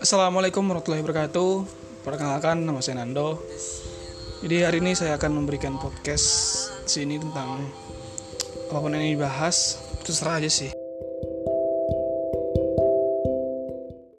Assalamualaikum warahmatullahi wabarakatuh. Perkenalkan nama saya Nando. Jadi hari ini saya akan memberikan podcast sini tentang apa pun yang dibahas terserah aja sih.